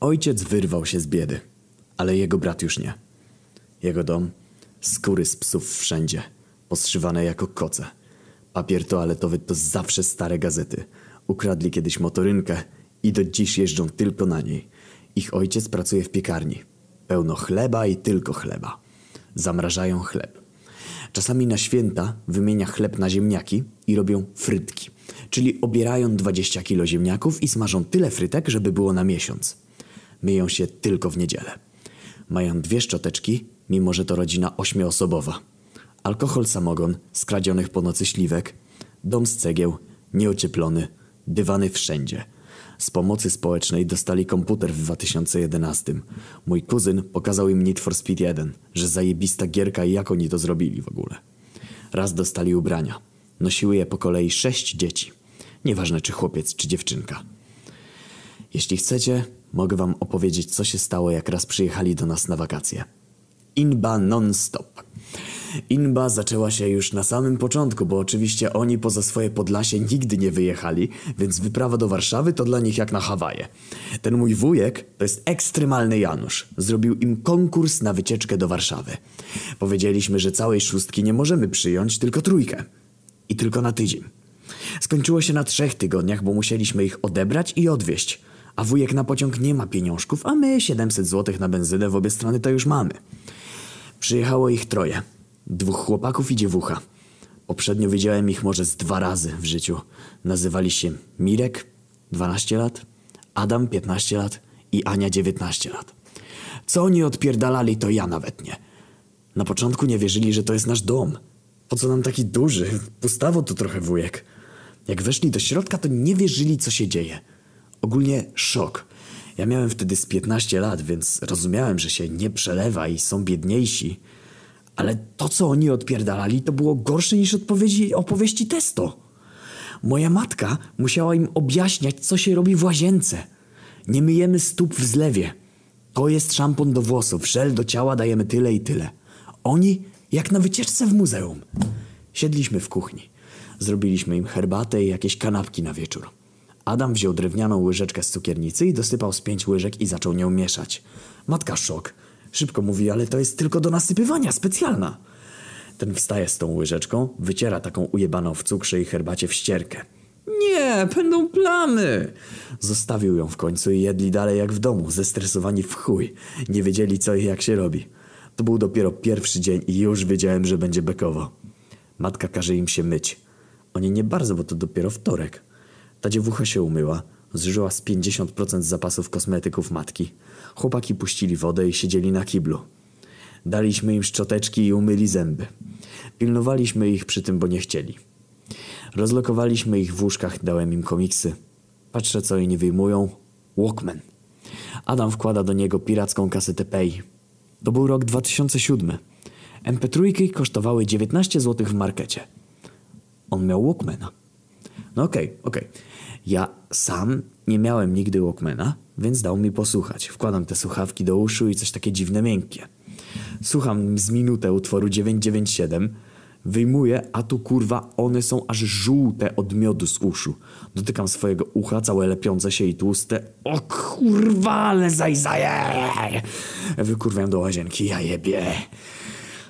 Ojciec wyrwał się z biedy, ale jego brat już nie. Jego dom, skóry z psów wszędzie, postrzywane jako koce. Papier toaletowy to zawsze stare gazety. Ukradli kiedyś motorynkę i do dziś jeżdżą tylko na niej. Ich ojciec pracuje w piekarni. Pełno chleba i tylko chleba. Zamrażają chleb. Czasami na święta wymienia chleb na ziemniaki i robią frytki. Czyli obierają 20 kilo ziemniaków i smażą tyle frytek, żeby było na miesiąc. Myją się tylko w niedzielę. Mają dwie szczoteczki, mimo że to rodzina ośmioosobowa. Alkohol samogon, skradzionych po nocy śliwek, dom z cegieł, nieocieplony, dywany wszędzie. Z pomocy społecznej dostali komputer w 2011. Mój kuzyn pokazał im Need for Speed 1, że zajebista gierka i jak oni to zrobili w ogóle. Raz dostali ubrania. Nosiły je po kolei sześć dzieci. Nieważne czy chłopiec, czy dziewczynka. Jeśli chcecie, mogę wam opowiedzieć, co się stało, jak raz przyjechali do nas na wakacje. Inba non-stop. Inba zaczęła się już na samym początku, bo oczywiście oni poza swoje Podlasie nigdy nie wyjechali, więc wyprawa do Warszawy to dla nich jak na Hawaje. Ten mój wujek to jest ekstremalny Janusz. Zrobił im konkurs na wycieczkę do Warszawy. Powiedzieliśmy, że całej szóstki nie możemy przyjąć, tylko trójkę. I tylko na tydzień. Skończyło się na trzech tygodniach, bo musieliśmy ich odebrać i odwieźć. A wujek na pociąg nie ma pieniążków, a my 700 zł na benzynę w obie strony to już mamy. Przyjechało ich troje. Dwóch chłopaków i dziewucha. Poprzednio widziałem ich może z dwa razy w życiu. Nazywali się Mirek, 12 lat, Adam, 15 lat i Ania, 19 lat. Co oni odpierdalali, to ja nawet nie. Na początku nie wierzyli, że to jest nasz dom. Po co nam taki duży? Pustawo tu trochę wujek. Jak weszli do środka, to nie wierzyli, co się dzieje. Ogólnie szok. Ja miałem wtedy z 15 lat, więc rozumiałem, że się nie przelewa i są biedniejsi. Ale to, co oni odpierdalali, to było gorsze niż odpowiedzi, opowieści testo. Moja matka musiała im objaśniać, co się robi w łazience. Nie myjemy stóp w zlewie. To jest szampon do włosów, żel do ciała dajemy tyle i tyle. Oni jak na wycieczce w muzeum. Siedliśmy w kuchni. Zrobiliśmy im herbatę i jakieś kanapki na wieczór. Adam wziął drewnianą łyżeczkę z cukiernicy i dosypał z pięć łyżek i zaczął nią mieszać. Matka szok. Szybko mówi, ale to jest tylko do nasypywania, specjalna. Ten wstaje z tą łyżeczką, wyciera taką ujebaną w cukrze i herbacie w ścierkę. Nie, będą plamy! Zostawił ją w końcu i jedli dalej jak w domu, zestresowani w chuj. Nie wiedzieli co i jak się robi. To był dopiero pierwszy dzień i już wiedziałem, że będzie bekowo. Matka każe im się myć. Oni nie bardzo, bo to dopiero wtorek. Ta dziewucha się umyła, zużyła z 50% zapasów kosmetyków matki. Chłopaki puścili wodę i siedzieli na kiblu. Daliśmy im szczoteczki i umyli zęby. Pilnowaliśmy ich przy tym, bo nie chcieli. Rozlokowaliśmy ich w łóżkach, dałem im komiksy. Patrzę, co oni wyjmują. Walkman. Adam wkłada do niego piracką kasetę Pay. To był rok 2007. MP3 kosztowały 19 zł w markecie. On miał Walkmana. No okej, okay, okej. Okay. Ja sam nie miałem nigdy Walkmana, więc dał mi posłuchać. Wkładam te słuchawki do uszu i coś takie dziwne miękkie. Słucham z minutę utworu 997, wyjmuję, a tu kurwa one są aż żółte od miodu z uszu. Dotykam swojego ucha, całe lepiące się i tłuste. O kurwa, ale zajzaje! Wykurwiam do łazienki, ja jebie.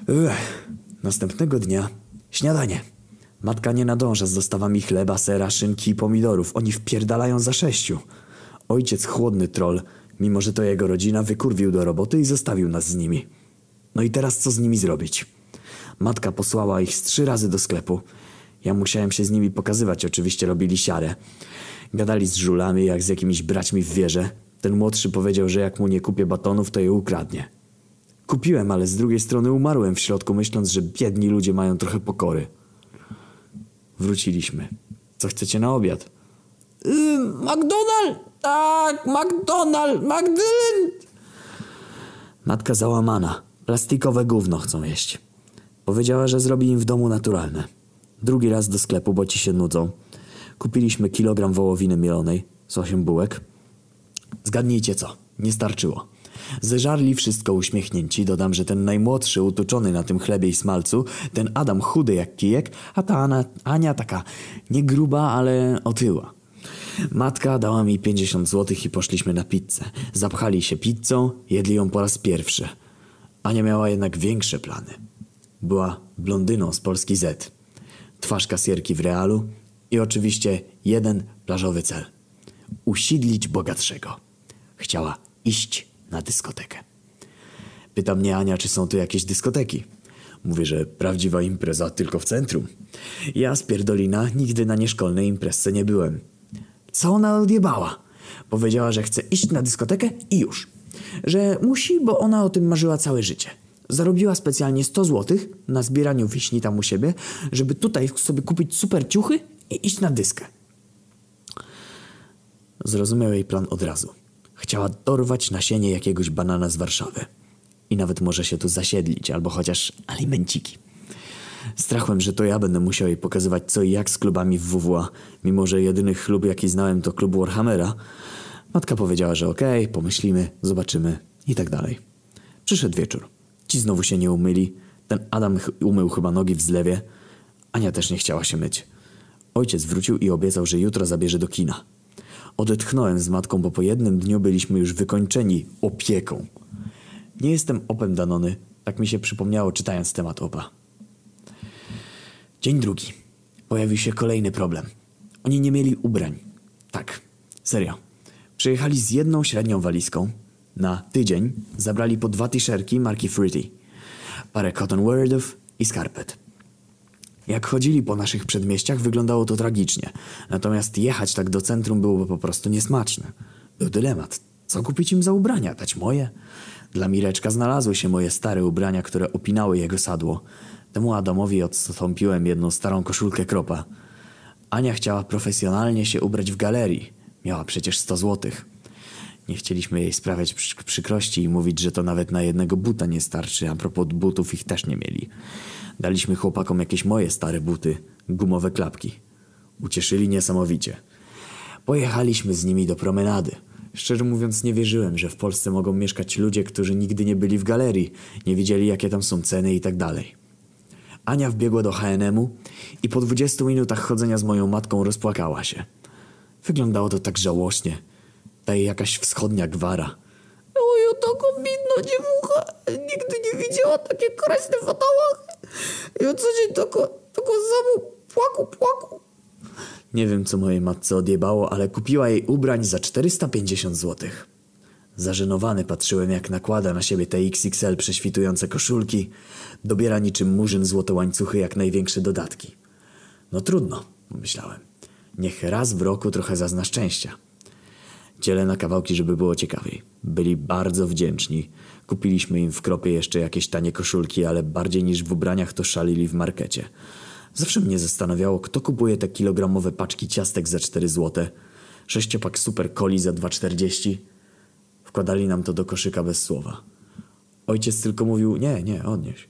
Ech. Następnego dnia śniadanie. Matka nie nadąża z dostawami chleba, sera, szynki i pomidorów. Oni wpierdalają za sześciu. Ojciec chłodny troll, mimo że to jego rodzina, wykurwił do roboty i zostawił nas z nimi. No i teraz co z nimi zrobić? Matka posłała ich z trzy razy do sklepu. Ja musiałem się z nimi pokazywać, oczywiście robili siarę. Gadali z żulami jak z jakimiś braćmi w wieże. Ten młodszy powiedział, że jak mu nie kupię batonów, to je ukradnie. Kupiłem, ale z drugiej strony umarłem w środku, myśląc, że biedni ludzie mają trochę pokory. Wróciliśmy. Co chcecie na obiad? Yy, McDonald! Tak, McDonald! McDonald! Matka załamana. Plastikowe gówno chcą jeść. Powiedziała, że zrobi im w domu naturalne. Drugi raz do sklepu, bo ci się nudzą. Kupiliśmy kilogram wołowiny mielonej z osiem bułek. Zgadnijcie co, nie starczyło. Zeżarli wszystko uśmiechnięci. Dodam, że ten najmłodszy, utuczony na tym chlebie i smalcu, ten Adam chudy jak kijek, a ta Ana, Ania taka nie gruba, ale otyła. Matka dała mi 50 zł i poszliśmy na pizzę. Zapchali się pizzą, jedli ją po raz pierwszy. Ania miała jednak większe plany. Była blondyną z Polski Z. Twarz kasjerki w realu i oczywiście jeden plażowy cel. Usidlić bogatszego. Chciała iść na dyskotekę. Pyta mnie Ania, czy są tu jakieś dyskoteki. Mówię, że prawdziwa impreza tylko w centrum. Ja z pierdolina nigdy na nieszkolnej imprezce nie byłem. Co ona odjebała? Powiedziała, że chce iść na dyskotekę i już. Że musi, bo ona o tym marzyła całe życie. Zarobiła specjalnie 100 zł na zbieraniu wiśni tam u siebie, żeby tutaj sobie kupić super ciuchy i iść na dyskę. Zrozumiał jej plan od razu. Chciała dorwać nasienie jakiegoś banana z Warszawy. I nawet może się tu zasiedlić, albo chociaż alimenciki. Strachłem, że to ja będę musiał jej pokazywać co i jak z klubami w WWA, mimo że jedyny klub jaki znałem to klub Warhammera. Matka powiedziała, że okej, okay, pomyślimy, zobaczymy i tak dalej. Przyszedł wieczór. Ci znowu się nie umyli. Ten Adam umył chyba nogi w zlewie. Ania też nie chciała się myć. Ojciec wrócił i obiecał, że jutro zabierze do kina. Odetchnąłem z matką, bo po jednym dniu byliśmy już wykończeni opieką. Nie jestem opem Danony, tak mi się przypomniało czytając temat opa. Dzień drugi. Pojawił się kolejny problem. Oni nie mieli ubrań. Tak, serio. Przyjechali z jedną średnią walizką. Na tydzień zabrali po dwa t-shirki marki Fruity, parę cotton wordów i skarpet. Jak chodzili po naszych przedmieściach, wyglądało to tragicznie. Natomiast jechać tak do centrum byłoby po prostu niesmaczne. Był dylemat. Co kupić im za ubrania? Dać moje? Dla Mireczka znalazły się moje stare ubrania, które opinały jego sadło. Temu Adamowi odstąpiłem jedną starą koszulkę kropa. Ania chciała profesjonalnie się ubrać w galerii. Miała przecież 100 złotych. Nie chcieliśmy jej sprawiać przykrości i mówić, że to nawet na jednego buta nie starczy, a propos butów ich też nie mieli. Daliśmy chłopakom jakieś moje stare buty, gumowe klapki. Ucieszyli niesamowicie. Pojechaliśmy z nimi do promenady. Szczerze mówiąc nie wierzyłem, że w Polsce mogą mieszkać ludzie, którzy nigdy nie byli w galerii, nie wiedzieli jakie tam są ceny i tak dalej. Ania wbiegła do H&M-u i po 20 minutach chodzenia z moją matką rozpłakała się. Wyglądało to tak żałośnie. Ta jakaś wschodnia gwara. Ojo, taką bidną dziewucha. Nigdy nie widziała takie kraśne w fatałach. Ja co dzień tylko, tylko zamu płaku, płaku. Nie wiem, co mojej matce odjebało, ale kupiła jej ubrań za 450 złotych. Zażenowany patrzyłem, jak nakłada na siebie te XXL prześwitujące koszulki, dobiera niczym murzyn złote łańcuchy jak największe dodatki. No trudno, myślałem. Niech raz w roku trochę zazna szczęścia. Dzielę na kawałki, żeby było ciekawiej. Byli bardzo wdzięczni. Kupiliśmy im w kropie jeszcze jakieś tanie koszulki, ale bardziej niż w ubraniach to szalili w markecie. Zawsze mnie zastanawiało, kto kupuje te kilogramowe paczki ciastek za 4 złote, sześciopak super coli za 2,40 Wkładali nam to do koszyka bez słowa. Ojciec tylko mówił, nie, nie, odnieś.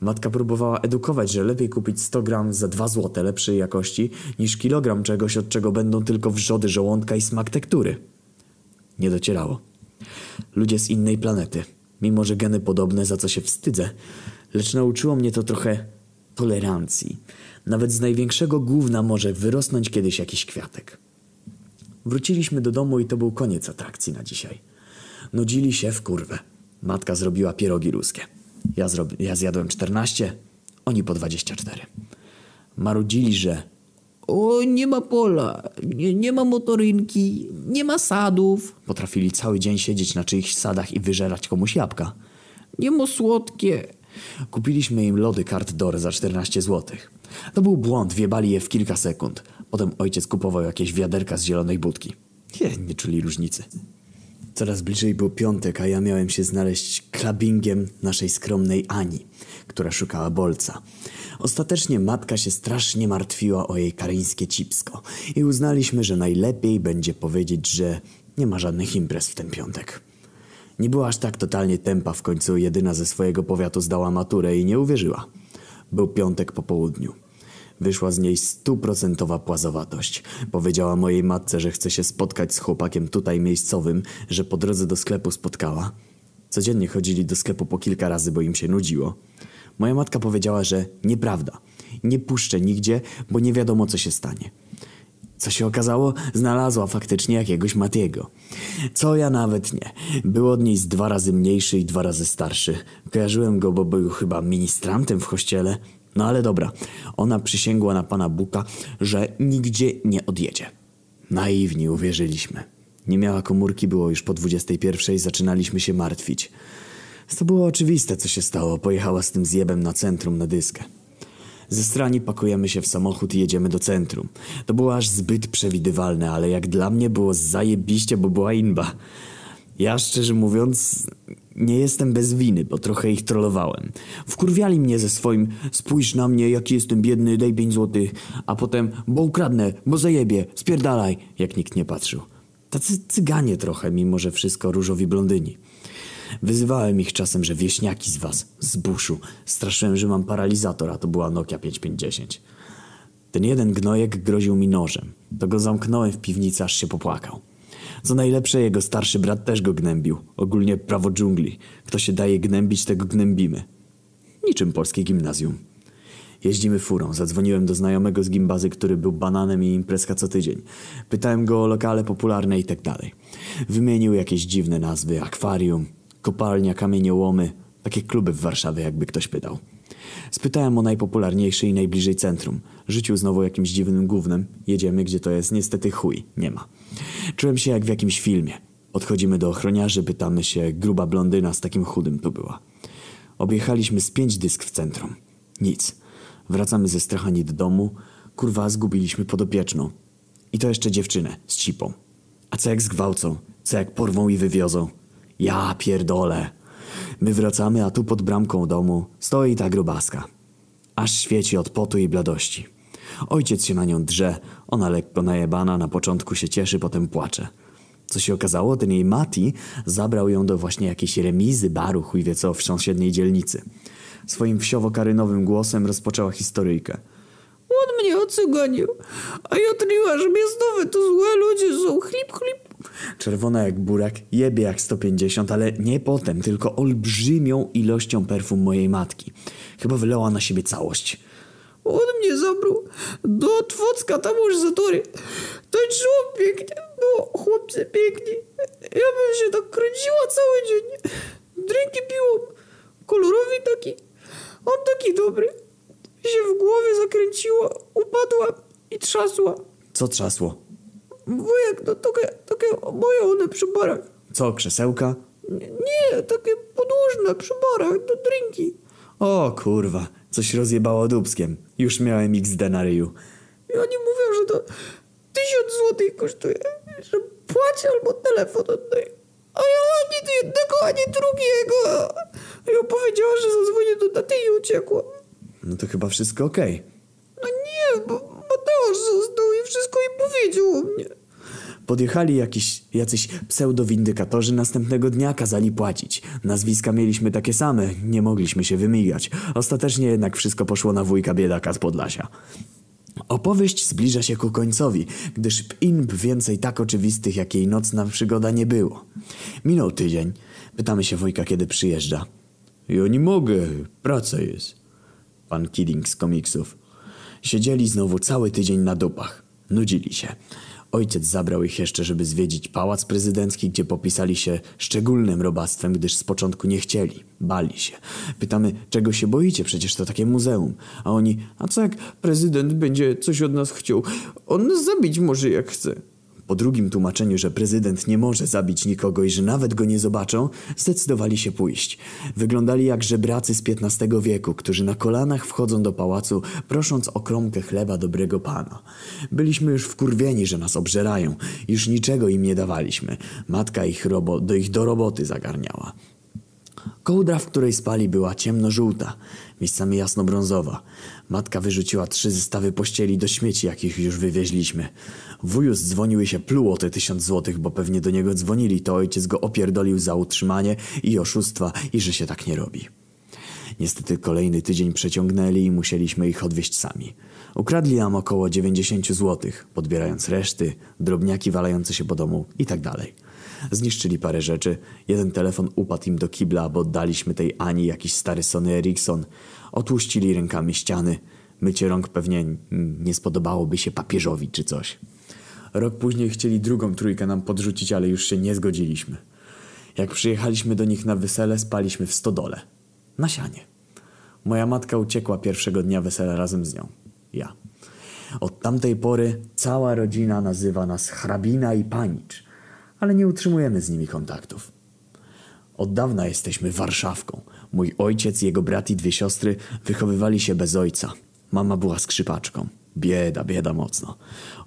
Matka próbowała edukować, że lepiej kupić 100 gram za 2 złote lepszej jakości, niż kilogram czegoś, od czego będą tylko wrzody żołądka i smak tektury. Nie docierało. Ludzie z innej planety. Mimo, że geny podobne, za co się wstydzę, lecz nauczyło mnie to trochę tolerancji. Nawet z największego gówna może wyrosnąć kiedyś jakiś kwiatek. Wróciliśmy do domu i to był koniec atrakcji na dzisiaj. Nudzili się w kurwę. Matka zrobiła pierogi ruskie. Ja, ja zjadłem 14, oni po 24. Marudzili, że o, nie ma pola, nie, nie ma motorynki, nie ma sadów. Potrafili cały dzień siedzieć na czyichś sadach i wyżerać komuś jabłka. Nie ma słodkie. Kupiliśmy im lody Kart Door za 14 zł. To był błąd, wiebali je w kilka sekund. Potem ojciec kupował jakieś wiaderka z zielonej budki. Nie, nie czuli różnicy. Coraz bliżej był piątek, a ja miałem się znaleźć klabingiem naszej skromnej Ani, która szukała bolca. Ostatecznie matka się strasznie martwiła o jej karyńskie cipsko i uznaliśmy, że najlepiej będzie powiedzieć, że nie ma żadnych imprez w ten piątek. Nie była aż tak totalnie tempa, w końcu jedyna ze swojego powiatu zdała maturę i nie uwierzyła. Był piątek po południu. Wyszła z niej stuprocentowa płazowatość. Powiedziała mojej matce, że chce się spotkać z chłopakiem tutaj miejscowym, że po drodze do sklepu spotkała. Codziennie chodzili do sklepu po kilka razy, bo im się nudziło. Moja matka powiedziała, że nieprawda. Nie puszczę nigdzie, bo nie wiadomo co się stanie. Co się okazało? Znalazła faktycznie jakiegoś Matiego. Co ja nawet nie. Był od niej z dwa razy mniejszy i dwa razy starszy. Kojarzyłem go, bo był chyba ministrantem w kościele. No ale dobra, ona przysięgła na pana Buka, że nigdzie nie odjedzie. Naiwni uwierzyliśmy. Nie miała komórki, było już po 21, zaczynaliśmy się martwić. To było oczywiste, co się stało. Pojechała z tym zjebem na centrum na dyskę. Ze strani pakujemy się w samochód i jedziemy do centrum. To było aż zbyt przewidywalne, ale jak dla mnie było zajebiście, bo była inba. Ja szczerze mówiąc nie jestem bez winy, bo trochę ich trollowałem. Wkurwiali mnie ze swoim spójrz na mnie, jaki jestem biedny, daj pięć złotych, a potem bo ukradnę, bo zajebie, spierdalaj, jak nikt nie patrzył. Tacy cyganie trochę, mimo że wszystko różowi blondyni. Wyzywałem ich czasem, że wieśniaki z was, z buszu. Straszyłem, że mam paralizator, a to była Nokia 5510. Ten jeden gnojek groził mi nożem. To go zamknąłem w piwnicy, aż się popłakał. Co najlepsze, jego starszy brat też go gnębił. Ogólnie prawo dżungli. Kto się daje gnębić, tego gnębimy. Niczym polskie gimnazjum. Jeździmy furą. Zadzwoniłem do znajomego z gimbazy, który był bananem i imprezka co tydzień. Pytałem go o lokale popularne i tak dalej. Wymienił jakieś dziwne nazwy. Akwarium, kopalnia, kamieniołomy. Takie kluby w Warszawie, jakby ktoś pytał. Spytałem o najpopularniejszy i najbliżej centrum. Rzucił znowu jakimś dziwnym gównem. Jedziemy, gdzie to jest. Niestety chuj, nie ma. Czułem się jak w jakimś filmie. Podchodzimy do ochroniarzy, pytamy się, gruba blondyna z takim chudym tu była. Objechaliśmy z pięć dysk w centrum. Nic. Wracamy ze strachani do domu. Kurwa, zgubiliśmy podopieczną. I to jeszcze dziewczynę z cipą. A co jak zgwałcą? Co jak porwą i wywiozą? Ja pierdolę. My wracamy, a tu pod bramką domu stoi ta grubaska. Aż świeci od potu i bladości. Ojciec się na nią drze, ona lekko najebana, na początku się cieszy, potem płacze. Co się okazało, ten jej Mati zabrał ją do właśnie jakiejś remizy, baru, chuj wie co, w sąsiedniej dzielnicy. Swoim wsiowo-karynowym głosem rozpoczęła historyjkę. On mnie ocyganił, a ja tliła, że miastowe to złe ludzie są, chlip, chlip. Czerwona jak burak, jebie jak 150, ale nie potem, tylko olbrzymią ilością perfum mojej matki. Chyba wylała na siebie całość. On mnie zabrał do Twocka, tam już zatory. Tańczyło pięknie, było chłopcy piękni. Ja bym się tak kręciła cały dzień. Drinki piłam, kolorowy taki. On taki dobry. Się w głowie zakręciła, upadła i trzasła. Co trzasło? Wujek, no takie, takie moje one przy barach. Co, krzesełka? Nie, nie, takie podłużne przy barach, do drinki. O kurwa, coś rozjebało dubskiem. Już miałem XD na ryju. I oni mówią, że to tysiąc złotych kosztuje, że płać albo telefon oddaj. A ja ani jednego, ani drugiego. I powiedziała, że zadzwonię do taty i uciekła. No to chyba wszystko okej. No mnie. Podjechali jakiś, jacyś pseudowindykatorzy następnego dnia, kazali płacić. Nazwiska mieliśmy takie same, nie mogliśmy się wymigać. Ostatecznie jednak wszystko poszło na wujka biedaka z Podlasia. Opowieść zbliża się ku końcowi, gdyż inb więcej tak oczywistych, jak jej nocna przygoda nie było. Minął tydzień. Pytamy się wujka, kiedy przyjeżdża. Ja nie mogę, praca jest. Pan Kidding z komiksów. Siedzieli znowu cały tydzień na dupach. Nudzili się. Ojciec zabrał ich jeszcze, żeby zwiedzić pałac prezydencki, gdzie popisali się szczególnym robactwem, gdyż z początku nie chcieli. Bali się. Pytamy, czego się boicie? Przecież to takie muzeum. A oni, a co jak prezydent będzie coś od nas chciał? On nas zabić może jak chce. Po drugim tłumaczeniu, że prezydent nie może zabić nikogo i że nawet go nie zobaczą, zdecydowali się pójść. Wyglądali jak żebracy z XV wieku, którzy na kolanach wchodzą do pałacu, prosząc o kromkę chleba dobrego pana. Byliśmy już wkurwieni, że nas obżerają. Już niczego im nie dawaliśmy. Matka ich robo do ich do roboty zagarniała. Kołdra, w której spali, była ciemnożółta, miejscami jasnobrązowa. Matka wyrzuciła trzy zestawy pościeli do śmieci, jakich już wywieźliśmy. Wujus dzwonił i się pluł o te tysiąc złotych, bo pewnie do niego dzwonili, to ojciec go opierdolił za utrzymanie i oszustwa i że się tak nie robi. Niestety kolejny tydzień przeciągnęli i musieliśmy ich odwieźć sami. Ukradli nam około 90 złotych, podbierając reszty, drobniaki walające się po domu i tak dalej. Zniszczyli parę rzeczy. Jeden telefon upadł im do kibla, bo oddaliśmy tej Ani jakiś stary Sony Ericsson. Otłuścili rękami ściany. Mycie rąk pewnie nie spodobałoby się papieżowi czy coś. Rok później chcieli drugą trójkę nam podrzucić, ale już się nie zgodziliśmy. Jak przyjechaliśmy do nich na wesele, spaliśmy w stodole. Na sianie. Moja matka uciekła pierwszego dnia wesela razem z nią. Ja. Od tamtej pory cała rodzina nazywa nas hrabina i panicz, ale nie utrzymujemy z nimi kontaktów. Od dawna jesteśmy Warszawką. Mój ojciec, jego brat i dwie siostry wychowywali się bez ojca. Mama była skrzypaczką. Bieda, bieda mocno.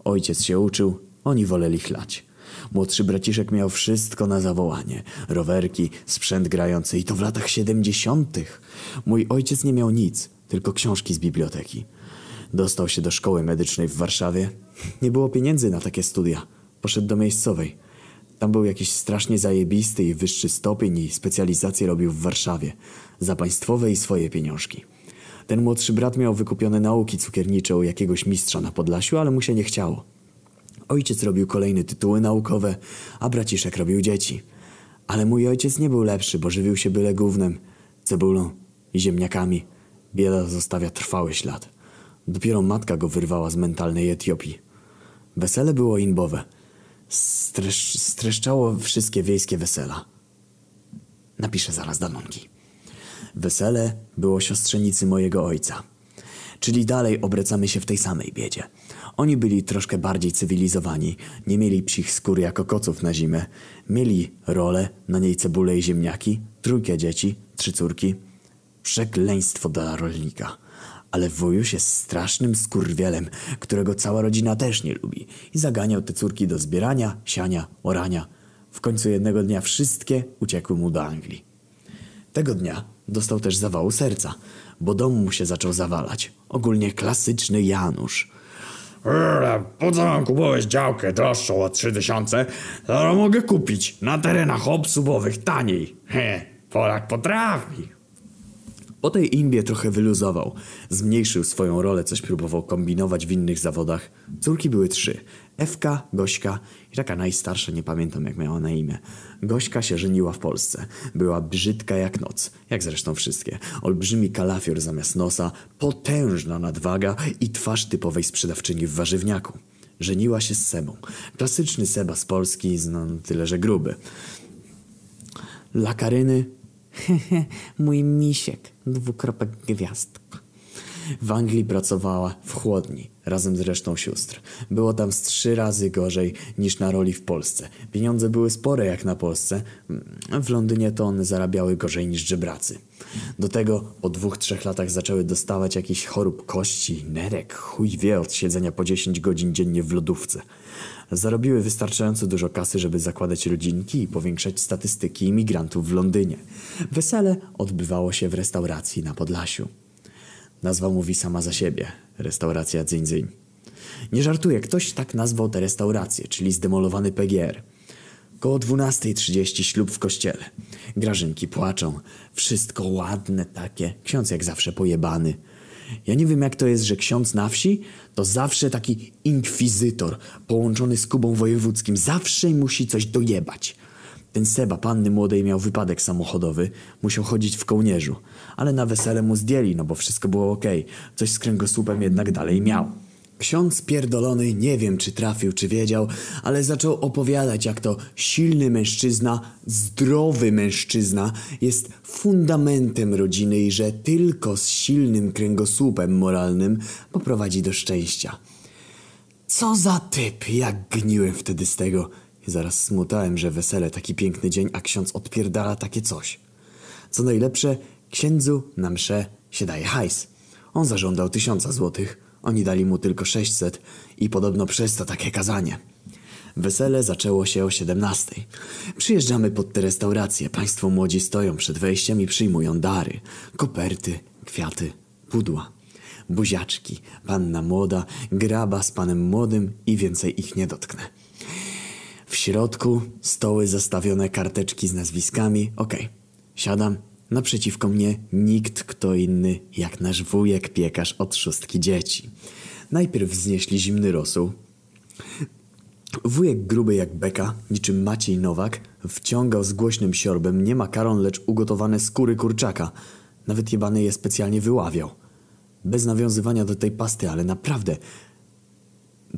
Ojciec się uczył, oni woleli chlać. Młodszy braciszek miał wszystko na zawołanie. Rowerki, sprzęt grający i to w latach siedemdziesiątych. Mój ojciec nie miał nic, tylko książki z biblioteki. Dostał się do szkoły medycznej w Warszawie. Nie było pieniędzy na takie studia. Poszedł do miejscowej. Tam był jakiś strasznie zajebisty i wyższy stopień i specjalizację robił w Warszawie. Za państwowe i swoje pieniążki. Ten młodszy brat miał wykupione nauki cukiernicze u jakiegoś mistrza na Podlasiu, ale mu się nie chciało. Ojciec robił kolejne tytuły naukowe, a braciszek robił dzieci. Ale mój ojciec nie był lepszy, bo żywił się byle gównem, cebulą i ziemniakami. Bieda zostawia trwały ślad. Dopiero matka go wyrwała z mentalnej Etiopii. Wesele było inbowe. Stresz, streszczało wszystkie wiejskie wesela. Napiszę zaraz danonki. Wesele było siostrzenicy mojego ojca. Czyli dalej obracamy się w tej samej biedzie. Oni byli troszkę bardziej cywilizowani, nie mieli psich skór jako koców na zimę. Mieli rolę, na niej cebulę i ziemniaki, trójkę dzieci, trzy córki. Przekleństwo dla rolnika. Ale wujuś jest strasznym skurwielem, którego cała rodzina też nie lubi. I zaganiał te córki do zbierania, siania, orania. W końcu jednego dnia wszystkie uciekły mu do Anglii. Tego dnia dostał też zawału serca, bo dom mu się zaczął zawalać. Ogólnie klasyczny Janusz. Po co mam kupować działkę droższą o 3000? To mogę kupić na terenach obsubowych taniej. He, Polak potrafi. Po tej imbie trochę wyluzował. Zmniejszył swoją rolę, coś próbował kombinować w innych zawodach. Córki były trzy. Ewka, Gośka i taka najstarsza, nie pamiętam jak miała na imię. Gośka się żeniła w Polsce. Była brzydka jak noc, jak zresztą wszystkie. Olbrzymi kalafior zamiast nosa, potężna nadwaga i twarz typowej sprzedawczyni w warzywniaku. Żeniła się z Sebą. Klasyczny Seba z Polski, no tyle że gruby. Dla Karyny Hehe, mój misiek, dwukropek gwiazdka. W Anglii pracowała w chłodni, razem z resztą sióstr. Było tam z trzy razy gorzej niż na roli w Polsce. Pieniądze były spore jak na Polsce. W Londynie to one zarabiały gorzej niż żebracy. Do tego po dwóch, trzech latach zaczęły dostawać jakiś chorób kości, nerek, chuj wie od siedzenia po 10 godzin dziennie w lodówce. Zarobiły wystarczająco dużo kasy, żeby zakładać rodzinki i powiększać statystyki imigrantów w Londynie. Wesele odbywało się w restauracji na Podlasiu. Nazwa mówi sama za siebie. Restauracja Dzyń Dzyń. Nie żartuję, ktoś tak nazwał tę restaurację, czyli zdemolowany PGR. Koło 12.30 ślub w kościele. Grażynki płaczą. Wszystko ładne takie. Ksiądz jak zawsze pojebany. Ja nie wiem jak to jest, że ksiądz na wsi to zawsze taki inkwizytor połączony z Kubą Wojewódzkim. Zawsze musi coś dojebać. Ten Seba, panny młodej, miał wypadek samochodowy. Musiał chodzić w kołnierzu. Ale na wesele mu zdjęli, no bo wszystko było okej. Coś z kręgosłupem jednak dalej miał. Ksiądz pierdolony, nie wiem czy trafił, czy wiedział, ale zaczął opowiadać, jak to silny mężczyzna, zdrowy mężczyzna jest fundamentem rodziny i że tylko z silnym kręgosłupem moralnym poprowadzi do szczęścia. Co za typ, jak gniłem wtedy z tego. I zaraz smutałem, że wesele, taki piękny dzień, a ksiądz odpierdala takie coś. Co najlepsze, księdzu na mszę się daje hajs. On zażądał tysiąca złotych, oni dali mu tylko 600 i podobno przez to takie kazanie. Wesele zaczęło się o 17. Przyjeżdżamy pod tę restaurację. Państwo młodzi stoją przed wejściem i przyjmują dary. Koperty, kwiaty, pudła. Buziaczki, panna młoda, graba z panem młodym i więcej ich nie dotknę. W środku stoły zastawione karteczki z nazwiskami. Okej, siadam. Naprzeciwko mnie nikt kto inny jak nasz wujek piekarz od szóstki dzieci. Najpierw wznieśli zimny rosół. Wujek gruby jak beka, niczym Maciej Nowak, wciągał z głośnym siorbem nie makaron, lecz ugotowane skóry kurczaka. Nawet jebany je specjalnie wyławiał. Bez nawiązywania do tej pasty, ale naprawdę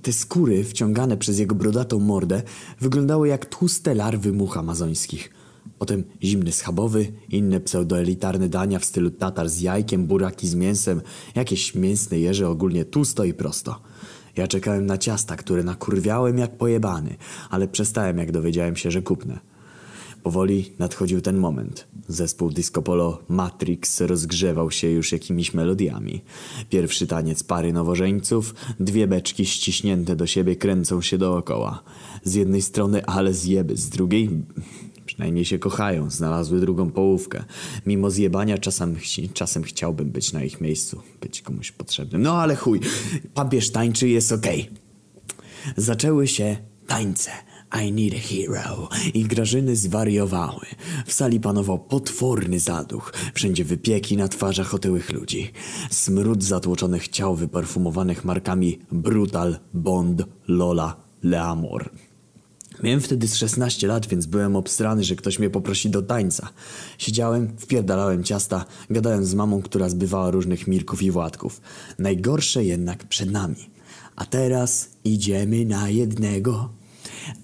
Te skóry wciągane przez jego brodatą mordę wyglądały jak tłuste larwy much amazońskich. Potem zimny schabowy, inne pseudoelitarne dania w stylu tatar z jajkiem, buraki z mięsem, jakieś mięsne jeże ogólnie tłusto i prosto. Ja czekałem na ciasta, które nakurwiałem jak pojebany, ale przestałem jak dowiedziałem się, że kupnę. Powoli nadchodził ten moment. Zespół disco polo Matrix rozgrzewał się już jakimiś melodiami. Pierwszy taniec pary nowożeńców, dwie beczki ściśnięte do siebie kręcą się dookoła. Z jednej strony ale zjeby, z drugiej przynajmniej się kochają, znalazły drugą połówkę. Mimo zjebania czasem, czasem chciałbym być na ich miejscu, być komuś potrzebnym. No ale chuj, papież tańczy jest okej. Okay. Zaczęły się tańce. I need a hero. I Grażyny zwariowały. W sali panował potworny zaduch. Wszędzie wypieki na twarzach otyłych ludzi. Smród zatłoczonych ciał wyperfumowanych markami Brutal, Bond, Lola, Leamor. Miałem wtedy z 16 lat, więc byłem obstrany, że ktoś mnie poprosi do tańca. Siedziałem, wpierdalałem ciasta, gadałem z mamą, która zbywała różnych Mirków i Władków. Najgorsze jednak przed nami. A teraz idziemy na jednego.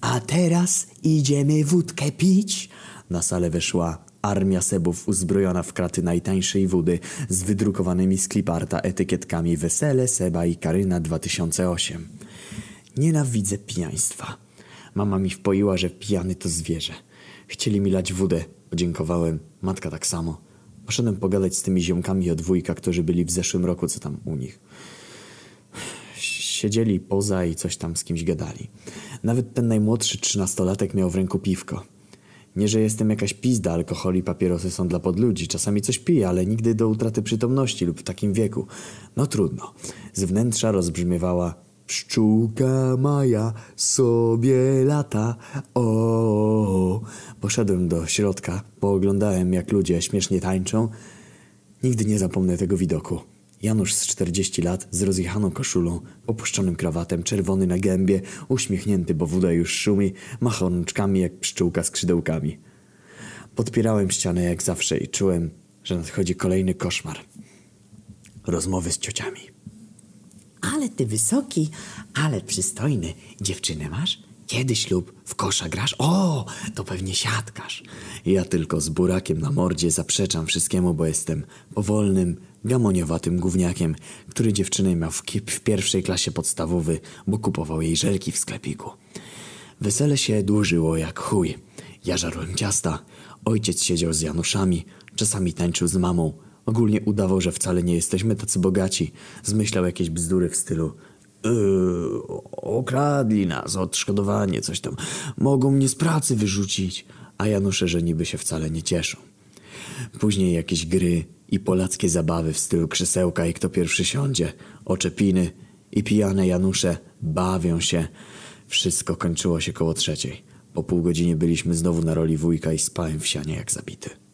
A teraz idziemy wódkę pić. Na salę weszła armia sebów uzbrojona w kraty najtańszej wody z wydrukowanymi z kliparta etykietkami Wesele, Seba i Karyna 2008. Nienawidzę pijaństwa. Mama mi wpoiła, że pijany to zwierzę. Chcieli mi lać wódę. Podziękowałem. Matka tak samo. Poszedłem pogadać z tymi ziomkami od dwójka, którzy byli w zeszłym roku, co tam u nich. Siedzieli poza i coś tam z kimś gadali. Nawet ten najmłodszy trzynastolatek miał w ręku piwko. Nie, że jestem jakaś pizda, alkohol i papierosy są dla podludzi. Czasami coś piję, ale nigdy do utraty przytomności lub w takim wieku. No trudno. Z wnętrza rozbrzmiewała Pszczółka Maja sobie lata. O, Poszedłem do środka, pooglądałem jak ludzie śmiesznie tańczą. Nigdy nie zapomnę tego widoku. Janusz z 40 lat, z rozjechaną koszulą, opuszczonym krawatem, czerwony na gębie, uśmiechnięty, bo woda już szumi, macha rączkami jak pszczółka skrzydełkami. Podpierałem ścianę jak zawsze i czułem, że nadchodzi kolejny koszmar. Rozmowy z ciociami. Ale ty wysoki, ale przystojny. Dziewczynę masz? Kiedy ślub? W kosza grasz? O, to pewnie siatkarz. Ja tylko z burakiem na mordzie zaprzeczam wszystkiemu, bo jestem powolnym, gamoniowatym gówniakiem, który dziewczynę miał w, w pierwszej klasie podstawowy, bo kupował jej żelki w sklepiku. Wesele się dłużyło jak chuj. Ja żarłem ciasta, ojciec siedział z Januszami, czasami tańczył z mamą, Ogólnie udawał, że wcale nie jesteśmy tacy bogaci. Zmyślał jakieś bzdury w stylu Yy, okradli nas, odszkodowanie, coś tam. Mogą mnie z pracy wyrzucić. A Janusze, że niby się wcale nie cieszą. Później jakieś gry i polackie zabawy w stylu krzesełka i kto pierwszy siądzie. Oczepiny i pijane Janusze bawią się. Wszystko kończyło się koło trzeciej. Po pół godzinie byliśmy znowu na roli wujka i spałem w sianie jak zabity.